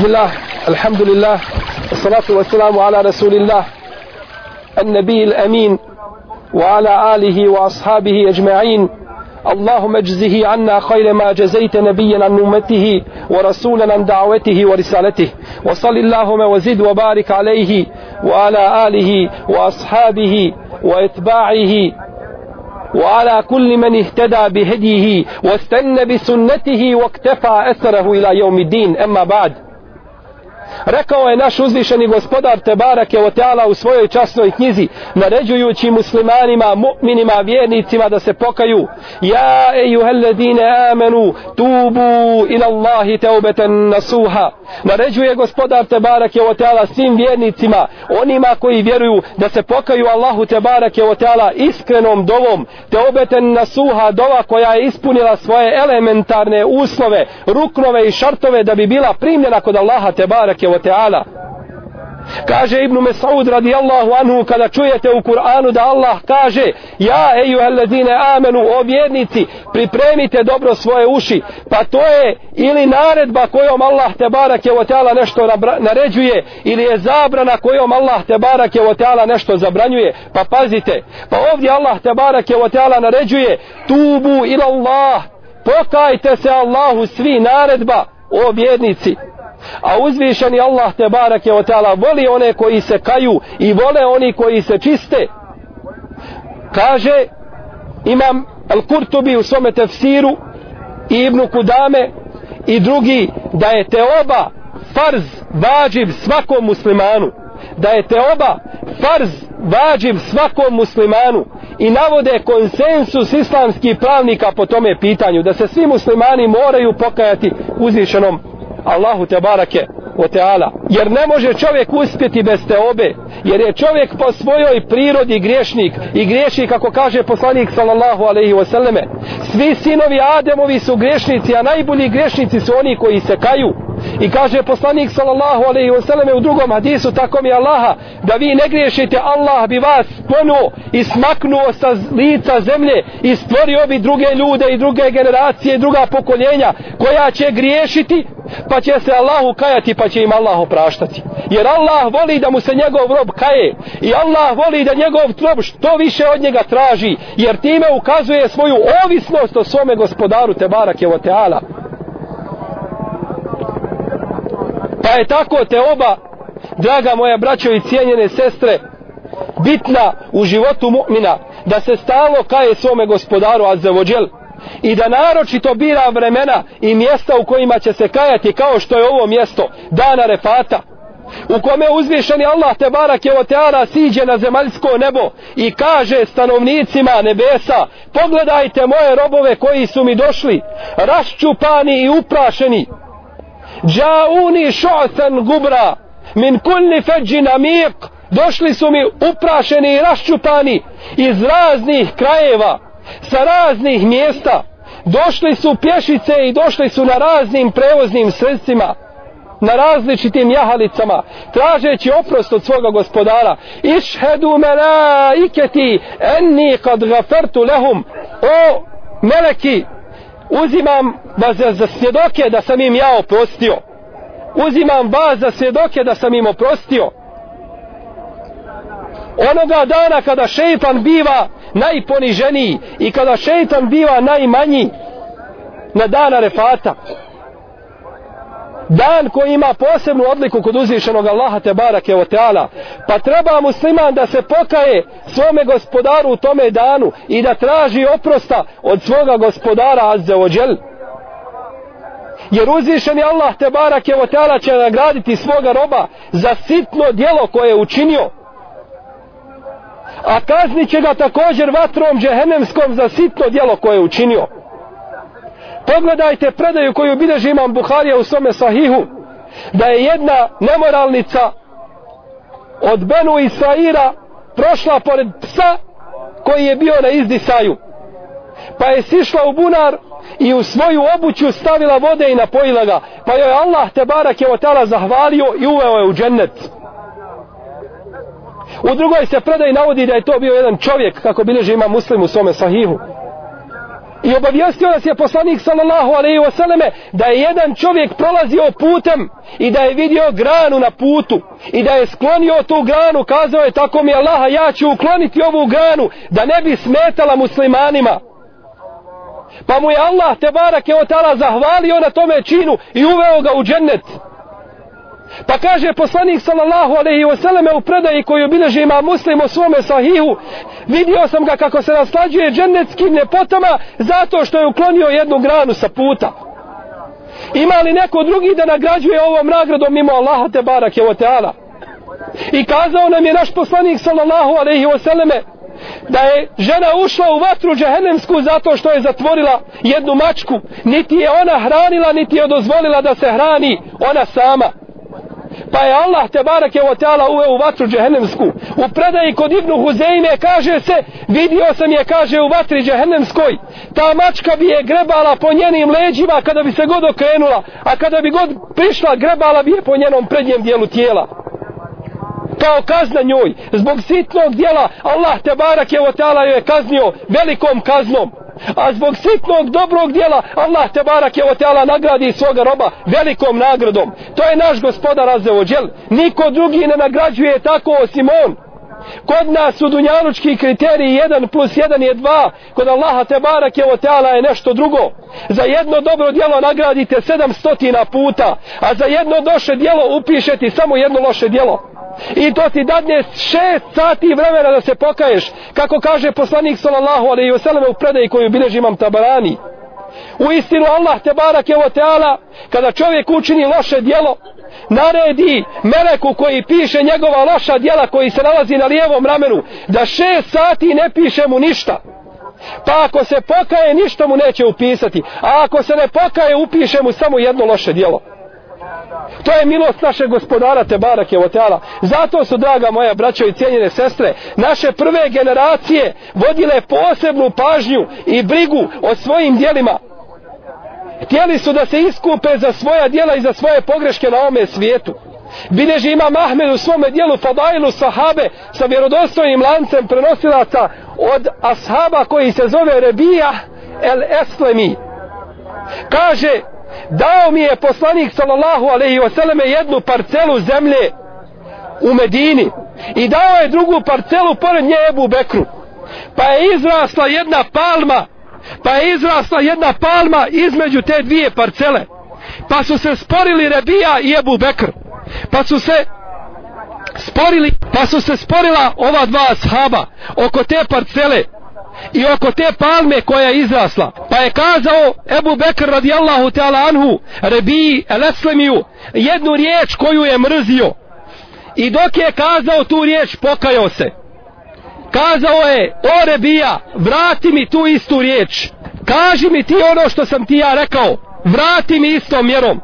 بسم الله الحمد لله والصلاة والسلام على رسول الله النبي الأمين وعلى آله وأصحابه أجمعين اللهم اجزه عنا خير ما جزيت نبيا عن أمته ورسولا عن دعوته ورسالته وصل اللهم وزد وبارك عليه وعلى آله وأصحابه وإتباعه وعلى كل من اهتدى بهديه واستنى بسنته واكتفى أثره إلى يوم الدين أما بعد Rekao je naš uzvišeni gospodar Tebarake je Teala u svojoj časnoj knjizi, naređujući muslimanima, mu'minima, vjernicima da se pokaju. Ja ejuhelledine amenu, tubu ila Allahi teubeten nasuha. Naređuje gospodar Tebarake je Teala svim vjernicima, onima koji vjeruju da se pokaju Allahu Tebarake je Teala iskrenom dovom, teubeten nasuha, dova koja je ispunila svoje elementarne uslove, ruknove i šartove da bi bila primljena kod Allaha tebareke wa ta'ala. Kaže Ibn Mes'ud radijallahu anhu kada čujete u Kur'anu da Allah kaže ja eju alladine amenu o vjernici pripremite dobro svoje uši. Pa to je ili naredba kojom Allah te barake o teala nešto naređuje ili je zabrana kojom Allah te barake o teala nešto zabranjuje. Pa pazite pa ovdje Allah te barake o teala naređuje tubu ila Allah pokajte se Allahu svi naredba o vjernici a uzvišeni Allah te barake o ta'ala voli one koji se kaju i vole oni koji se čiste. Kaže imam Al-Kurtubi u svome tefsiru i Ibnu Kudame i drugi da je te oba farz vađiv svakom muslimanu. Da je te oba farz vađiv svakom muslimanu. I navode konsensus islamskih pravnika po tome pitanju da se svi muslimani moraju pokajati uzvišenom Allahu te barake o teala. Jer ne može čovjek uspjeti bez te obe. Jer je čovjek po svojoj prirodi griješnik. I griješi kako kaže poslanik sallallahu alaihi wasallame. Svi sinovi Ademovi su griješnici, a najbolji griješnici su oni koji se kaju. I kaže poslanik sallallahu alejhi ve selleme u drugom hadisu tako mi Allaha da vi ne griješite Allah bi vas ponuo i smaknuo sa lica zemlje i stvorio bi druge ljude i druge generacije i druga pokoljenja koja će griješiti pa će se Allahu kajati pa će im Allah opraštati. Jer Allah voli da mu se njegov rob kaje i Allah voli da njegov rob što više od njega traži jer time ukazuje svoju ovisnost o svome gospodaru Tebarak je o Teala. Pa je tako te oba, draga moja braćo i cijenjene sestre, bitna u životu mu'mina, da se stalo kaje svome gospodaru Azzevođel i da naročito bira vremena i mjesta u kojima će se kajati kao što je ovo mjesto, dana refata, u kome uzvišeni Allah te barak je oteana siđe na zemaljsko nebo i kaže stanovnicima nebesa pogledajte moje robove koji su mi došli raščupani i uprašeni. Džauni šo'san gubra min kulli feđi amik došli su mi uprašeni i raščupani iz raznih krajeva sa raznih mjesta. Došli su pješice i došli su na raznim prevoznim sredstvima na različitim jahalicama tražeći oprost od svoga gospodara. Išhedu melaiketi enni kad gafertu lehum. O meleki uzimam vas za svjedoke da sam im ja oprostio. Uzimam vas za svjedoke da sam im oprostio. Onoga dana kada šeitan biva najponiženiji i kada šeitan biva najmanji na dan Arefata dan koji ima posebnu odliku kod uzvišenog Allaha te barake o teala pa treba musliman da se pokaje svome gospodaru u tome danu i da traži oprosta od svoga gospodara azze ođel jer uzvišeni Allah te barake o teala će nagraditi svoga roba za sitno dijelo koje je učinio a kazni će ga također vatrom džehennemskom za sitno djelo koje je učinio Pogledajte predaju koju bideži imam Buharija u svome sahihu, da je jedna nemoralnica od Benu Israira prošla pored psa koji je bio na izdisaju. Pa je sišla u bunar i u svoju obuću stavila vode i napojila ga. Pa joj Allah te barak je otala zahvalio i uveo je u džennet. U drugoj se predaj navodi da je to bio jedan čovjek, kako bileži ima muslim u svome sahihu I obavijestio nas je poslanik sallallahu alaihi wasallame da je jedan čovjek prolazio putem i da je vidio granu na putu i da je sklonio tu granu, kazao je tako mi Allaha, ja ću ukloniti ovu granu da ne bi smetala muslimanima. Pa mu je Allah te barake otala zahvalio na tome činu i uveo ga u džennet. Pa kaže poslanik sallallahu alaihi wasallame u predaji koju bilježi ima muslim u svome sahihu vidio sam ga kako se naslađuje džennetskim ljepotama zato što je uklonio jednu granu sa puta. Ima li neko drugi da nagrađuje ovom nagradom mimo Allaha te barake o teala? I kazao nam je naš poslanik sallallahu alaihi wasallame da je žena ušla u vatru džehennemsku zato što je zatvorila jednu mačku. Niti je ona hranila, niti je dozvolila da se hrani ona sama. Pa je Allah te barake o teala uveo u vatru džehennemsku. U predaji kod Ibnu Huzeime kaže se, vidio sam je, kaže u vatri džehennemskoj, ta mačka bi je grebala po njenim leđima kada bi se god okrenula, a kada bi god prišla, grebala bi je po njenom prednjem dijelu tijela. Kao kazna njoj. Zbog sitnog dijela Allah te barak je otala je kaznio velikom kaznom a zbog sitnog dobrog dijela Allah te barak je otala nagradi svoga roba velikom nagradom to je naš gospodar Azeođel niko drugi ne nagrađuje tako osim on Kod nas su dunjalučki kriteriji 1 plus 1 je 2. Kod Allaha te barak je oteala je nešto drugo. Za jedno dobro djelo nagradite 700 puta. A za jedno loše djelo upišete samo jedno loše djelo i to ti dadne šest sati vremena da se pokaješ kako kaže poslanik sallallahu alaihi wasallam u predaji koju bileži imam tabarani. U istinu Allah te barak je teala kada čovjek učini loše dijelo naredi meleku koji piše njegova loša dijela koji se nalazi na lijevom ramenu da šest sati ne piše mu ništa. Pa ako se pokaje ništa mu neće upisati. A ako se ne pokaje upiše mu samo jedno loše dijelo. To je milost naše gospodara Tebarak je Oteala. Zato su, draga moja braćo i cijenjene sestre, naše prve generacije vodile posebnu pažnju i brigu o svojim dijelima. Htjeli su da se iskupe za svoja dijela i za svoje pogreške na ome svijetu. Bileži ima Mahmed u svome dijelu Fadailu sahabe sa vjerodostojnim lancem prenosilaca od ashaba koji se zove Rebija el Eslemi. Kaže, dao mi je poslanik sallallahu alaihi wasallam jednu parcelu zemlje u Medini i dao je drugu parcelu pored nje Ebu Bekru. Pa je izrasla jedna palma pa je izrasla jedna palma između te dvije parcele. Pa su se sporili Rebija i Ebu Bekr. Pa su se sporili pa su se sporila ova dva ashaba oko te parcele i oko te palme koja je izrasla. Pa je kazao Ebu Bekr radijallahu ta'ala anhu, Rebi el-Eslemiju, jednu riječ koju je mrzio. I dok je kazao tu riječ, pokajao se. Kazao je, o Rebija, vrati mi tu istu riječ. Kaži mi ti ono što sam ti ja rekao. Vrati mi istom mjerom.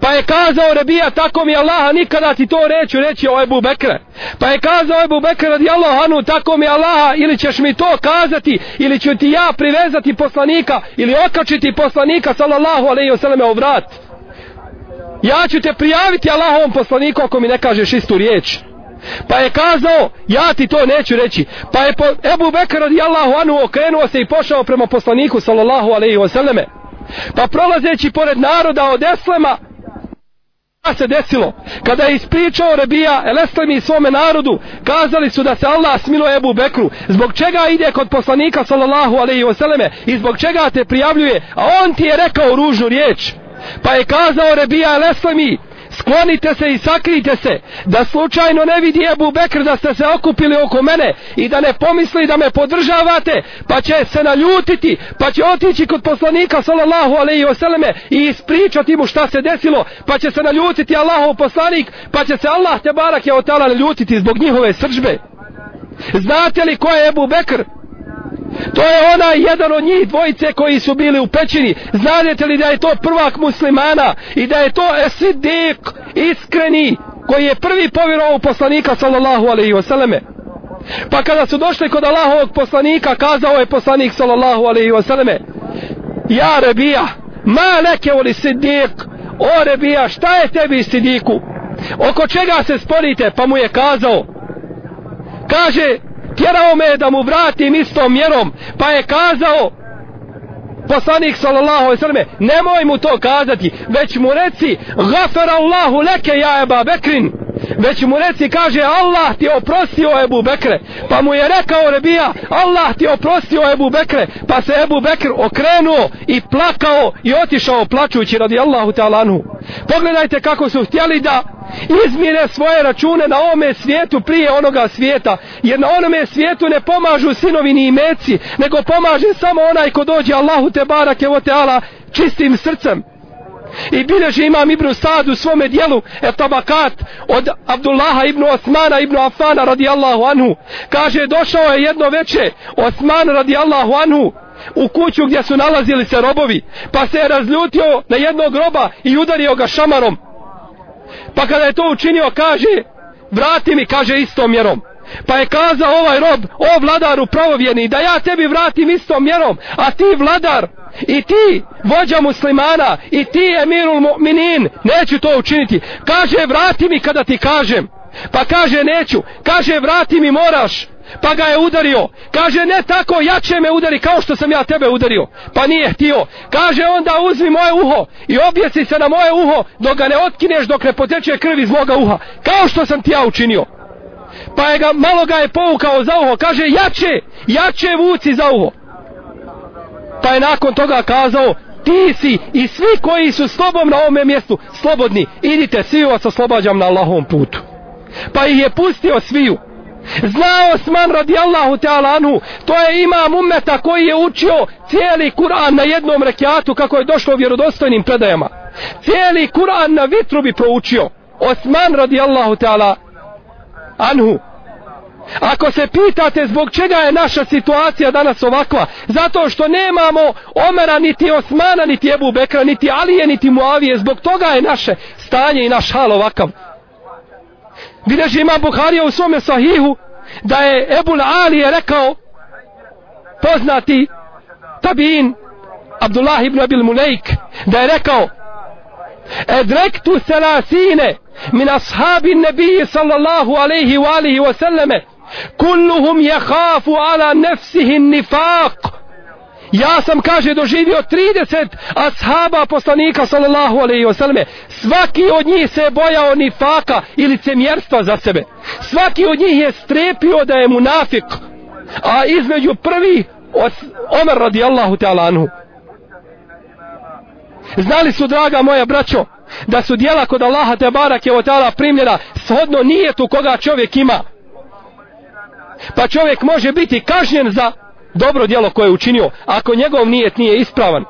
Pa je kazao Rebija, tako mi Allaha, nikada ti to reću reći o Ebu Bekre. Pa je kazao Ebu Bekre radi Allahanu, tako mi Allaha, ili ćeš mi to kazati, ili ću ti ja privezati poslanika, ili okačiti poslanika, sallallahu alaihi wasallam, u vrat. Ja ću te prijaviti Allahovom poslaniku ako mi ne kažeš istu riječ. Pa je kazao, ja ti to neću reći. Pa je po, Ebu Bekr radi Allahu anu okrenuo se i pošao prema poslaniku, sallallahu alaihi wasallame. Pa prolazeći pored naroda od Eslema, se desilo? Kada je ispričao Rebija Eleslemi svome narodu, kazali su da se Allah smilo Ebu Bekru. Zbog čega ide kod poslanika sallallahu alaihi wasallam i zbog čega te prijavljuje, a on ti je rekao ružnu riječ. Pa je kazao Rebija Eleslemi, sklonite se i sakrijte se, da slučajno ne vidi Ebu Bekr da ste se okupili oko mene i da ne pomisli da me podržavate, pa će se naljutiti, pa će otići kod poslanika sallallahu alaihi wasallame i ispričati mu šta se desilo, pa će se naljutiti Allahov poslanik, pa će se Allah te barak je otala naljutiti zbog njihove sržbe. Znate li ko je Ebu Bekr? To je onaj jedan od njih dvojice koji su bili u pećini. Znadete li da je to prvak muslimana i da je to esidik iskreni koji je prvi povjerovao u poslanika sallallahu alaihi wasallame. Pa kada su došli kod Allahovog poslanika, kazao je poslanik sallallahu alaihi wasallame, Ja rebija, ma neke voli sidik, o rebija, šta je tebi sidiku? Oko čega se sporite? Pa mu je kazao, kaže, tjerao me da mu vratim istom mjerom, pa je kazao, poslanik sallallahu alejhi ve selleme nemoj mu to kazati već mu reci gafer Allahu leke ja Eba Bekrin. Već mu reci kaže Allah ti oprostio Ebu Bekre. Pa mu je rekao Rebija Allah ti oprostio Ebu Bekre. Pa se Ebu Bekr okrenuo i plakao i otišao plačući radi Allahu ta'ala pogledajte kako su htjeli da izmjene svoje račune na ovome svijetu prije onoga svijeta. Jer na onome svijetu ne pomažu sinovi ni imeci nego pomaže samo onaj ko dođe Allahu te barake o teala čistim srcem. I bileže imam Ibn Sad u svome dijelu etabakat od Abdullaha ibn Osmana ibn Afana radijallahu anhu. Kaže došao je jedno veče Osman radijallahu anhu u kuću gdje su nalazili se robovi pa se je razljutio na jednog roba i udario ga šamarom pa kada je to učinio kaže vrati mi kaže istom mjerom. Pa je kazao ovaj rob o vladaru pravovjeni da ja tebi vratim istom mjerom a ti vladar i ti vođa muslimana i ti emirul mu'minin neću to učiniti. Kaže vrati mi kada ti kažem. Pa kaže neću. Kaže vrati mi moraš pa ga je udario. Kaže ne tako jače me udari kao što sam ja tebe udario. Pa nije htio. Kaže onda uzmi moje uho i objesi se na moje uho dok ga ne otkineš dok ne poteče krv iz moga uha kao što sam ti ja učinio. Pa je ga, malo ga je povukao za uho. Kaže jače, jače vuci za uho. Pa je nakon toga kazao ti si i svi koji su s tobom na ovome mjestu slobodni. Idite svi vas oslobađam na Allahovom putu. Pa ih je pustio sviju. Znao Osman radijallahu ta'ala anhu, to je imam ummeta koji je učio cijeli Kur'an na jednom rekiatu kako je došlo u vjerodostojnim predajama. Cijeli Kur'an na vitru bi proučio. Osman radijallahu ta'ala anhu. Ako se pitate zbog čega je naša situacija danas ovakva, zato što nemamo Omera, niti Osmana, niti Ebu Bekra, niti Alije, niti Muavije, zbog toga je naše stanje i naš hal ovakav. Bileži ima Buharija u svome sahihu da je Ebul Ali je rekao poznati tabin Abdullah ibn Abil Mulejk da je rekao Edrektu selasine min ashabi nebiji sallallahu alaihi wa alihi wa sallame kulluhum je hafu ala nefsihi nifaq Ja sam, kaže, doživio 30 ashaba poslanika, sallallahu alaihi wasallam. Svaki od njih se bojao ni faka ili cemjerstva za sebe. Svaki od njih je strepio da je munafik. A između prvi Omer radijallahu ta'ala anhu. Znali su, draga moja braćo, da su dijela kod Allaha te barak je od primljena shodno nijetu koga čovjek ima. Pa čovjek može biti kažnjen za dobro djelo koje je učinio, ako njegov nijet nije ispravan.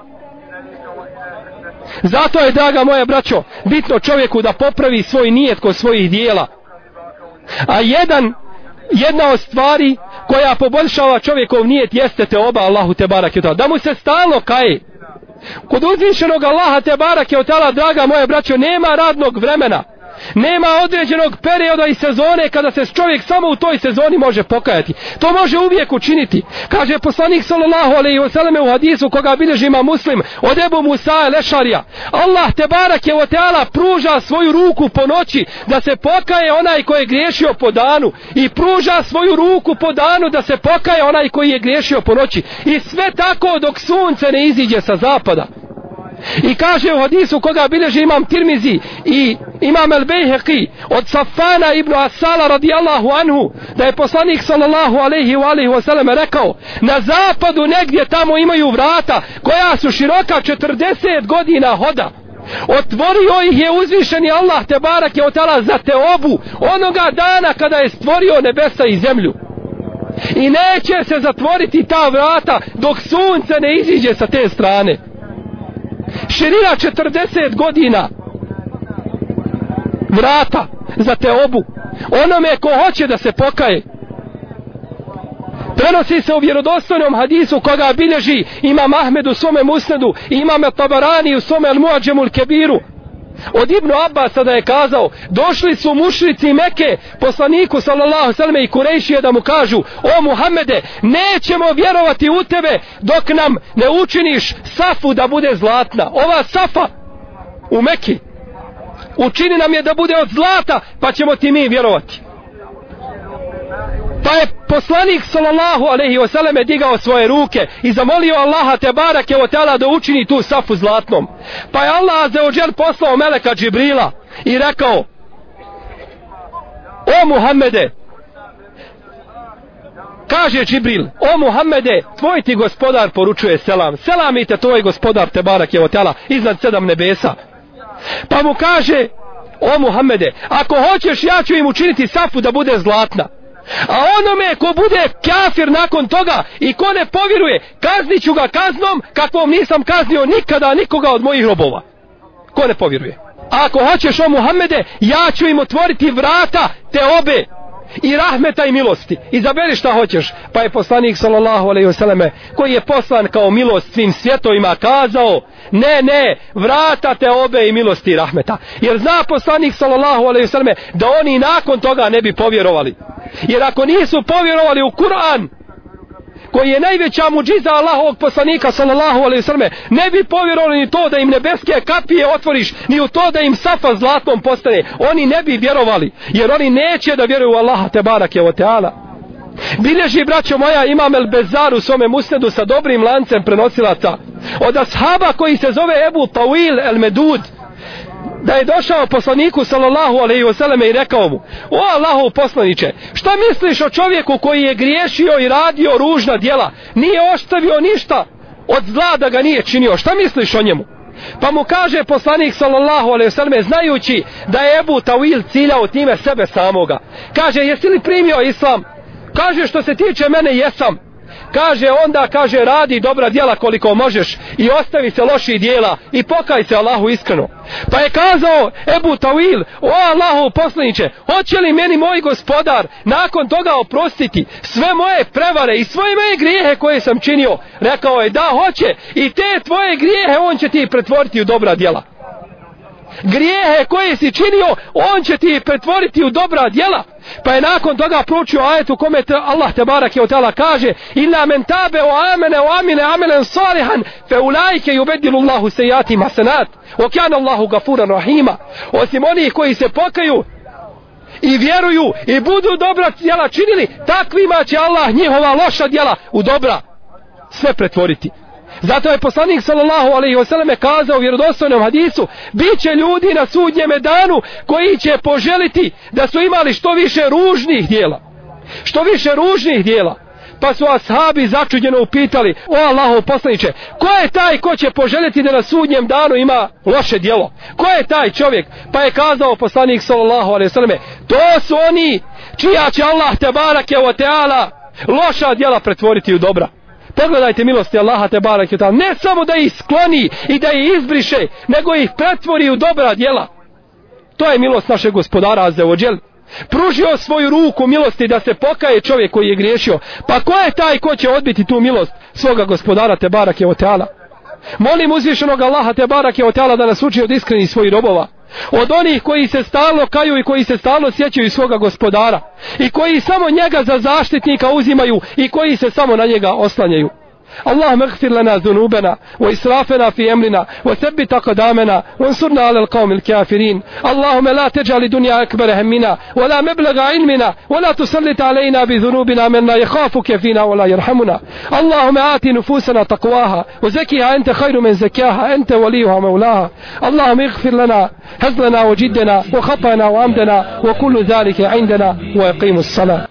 Zato je, draga moja braćo, bitno čovjeku da popravi svoj nijet kod svojih dijela. A jedan, jedna od stvari koja poboljšava čovjekov nijet jeste te oba Allahu te barak je Da mu se stalno kaje. Kod uzvišenog Allaha te barak je draga moja braćo, nema radnog vremena. Nema određenog perioda i sezone kada se čovjek samo u toj sezoni može pokajati. To može uvijek učiniti. Kaže poslanik sallallahu alejhi ve selleme u hadisu koga bilježi ima Muslim od Ebu Musa Lešarija. Allah te barake ve teala pruža svoju ruku po noći da se pokaje onaj koji je griješio po danu i pruža svoju ruku po danu da se pokaje onaj koji je griješio po noći. I sve tako dok sunce ne iziđe sa zapada. I kaže u hadisu koga bilježi imam Tirmizi i imam El Bejheqi od Safana ibn Asala radijallahu anhu da je poslanik sallallahu alaihi wa alaihi wa sallam rekao na zapadu negdje tamo imaju vrata koja su široka 40 godina hoda. Otvorio ih je uzvišeni Allah te barak je otala za te obu onoga dana kada je stvorio nebesa i zemlju. I neće se zatvoriti ta vrata dok sunce ne iziđe sa te strane širina 40 godina. Vrata za te obu. Onome ko hoće da se pokaje. Prenosi se u vjerodostojnom hadisu koga bilježi imam Ahmed u svome musnedu imam Tabarani u svome Al-Muadžemul Kebiru od Ibnu Abbasa da je kazao došli su mušrici Meke poslaniku sallallahu sallam i Kurejšije da mu kažu o Muhammede nećemo vjerovati u tebe dok nam ne učiniš safu da bude zlatna. Ova safa u Meki učini nam je da bude od zlata pa ćemo ti mi vjerovati. Pa je poslanik sallallahu alejhi ve selleme digao svoje ruke i zamolio Allaha te barake o tela da učini tu safu zlatnom. Pa je Allah za odjel poslao Meleka Džibrila i rekao O Muhammede kaže Džibril O Muhammede tvoj ti gospodar poručuje selam. Selamite tvoj gospodar te barak je otela iznad sedam nebesa. Pa mu kaže O Muhammede ako hoćeš ja ću im učiniti safu da bude zlatna. A onome ko bude kafir nakon toga i ko ne povjeruje, kaznit ću ga kaznom kakvom nisam kaznio nikada nikoga od mojih robova. Ko ne povjeruje? A ako hoćeš o Muhammede, ja ću im otvoriti vrata te obe i rahmeta i milosti. Izaberi šta hoćeš. Pa je poslanik sallallahu alejhi ve selleme koji je poslan kao milost svim svjetovima kazao: "Ne, ne, vrata te obe i milosti i rahmeta." Jer zna poslanik sallallahu alejhi ve selleme da oni nakon toga ne bi povjerovali. Jer ako nisu povjerovali u Kur'an, koji je najveća muđiza Allahovog poslanika sallallahu alejhi ve selleme ne bi povjerovali ni to da im nebeske kapije otvoriš ni u to da im safa zlatom postane oni ne bi vjerovali jer oni neće da vjeruju u Allaha te barake ve taala Bilježi, braćo moja, imam El Bezar u svome musnedu sa dobrim lancem prenosilaca. Od ashaba koji se zove Ebu Tawil El Medud, da je došao poslaniku sallallahu alejhi ve selleme i rekao mu: "O Allahov poslanice, šta misliš o čovjeku koji je griješio i radio ružna djela, nije ostavio ništa od zla da ga nije činio? Šta misliš o njemu?" Pa mu kaže poslanik sallallahu alejhi ve selleme znajući da je Ebu Tawil ciljao time sebe samoga. Kaže: "Jesi li primio islam?" Kaže: "Što se tiče mene, jesam." Kaže onda kaže radi dobra djela koliko možeš i ostavi se loši djela i pokaj se Allahu iskreno. Pa je kazao Ebu Tawil o Allahu poslaniće hoće li meni moj gospodar nakon toga oprostiti sve moje prevare i svoje moje grijehe koje sam činio? Rekao je da hoće i te tvoje grijehe on će ti pretvoriti u dobra djela grijehe koje si činio, on će ti pretvoriti u dobra djela. Pa je nakon toga pročio ajet u kome te Allah te barak je otala kaže Illa men tabe o amene o amine amelen salihan fe ulajke jubedilu Allahu sejati masenat o kjan Allahu gafuran rahima. Osim onih koji se pokaju i vjeruju i budu dobra djela činili takvima će Allah njihova loša djela u dobra sve pretvoriti. Zato je poslanik sallallahu alejhi ve selleme kazao u vjerodostojnom hadisu: "Biće ljudi na sudnjem danu koji će poželiti da su imali što više ružnih djela. Što više ružnih djela." Pa su ashabi začuđeno upitali: "O Allahov poslanice, ko je taj ko će poželjeti da na sudnjem danu ima loše djelo? Ko je taj čovjek?" Pa je kazao poslanik sallallahu alejhi ve selleme: "To su oni čija će Allah te barake ve teala loša djela pretvoriti u dobra." Pogledajte milosti Allaha te barek i Ne samo da ih skloni i da ih izbriše, nego ih pretvori u dobra djela. To je milost našeg gospodara Azeođel. Pružio svoju ruku milosti da se pokaje čovjek koji je griješio. Pa ko je taj ko će odbiti tu milost svoga gospodara te barake je oteala? Molim uzvišenog Allaha te barake je oteala da nas uči od iskrenih svojih robova od onih koji se stalno kaju i koji se stalno sjećaju svoga gospodara i koji samo njega za zaštitnika uzimaju i koji se samo na njega oslanjaju. اللهم اغفر لنا ذنوبنا وإسرافنا في أمرنا وثبت أقدامنا وانصرنا على القوم الكافرين. اللهم لا تجعل الدنيا أكبر همنا ولا مبلغ علمنا ولا تسلط علينا بذنوبنا من لا يخافك فينا ولا يرحمنا. اللهم آت نفوسنا تقواها وزكها أنت خير من زكاها. أنت وليها مولاها. اللهم اغفر لنا هزلنا وجدنا وخطأنا وعمدنا وكل ذلك عندنا ويقيم الصلاة.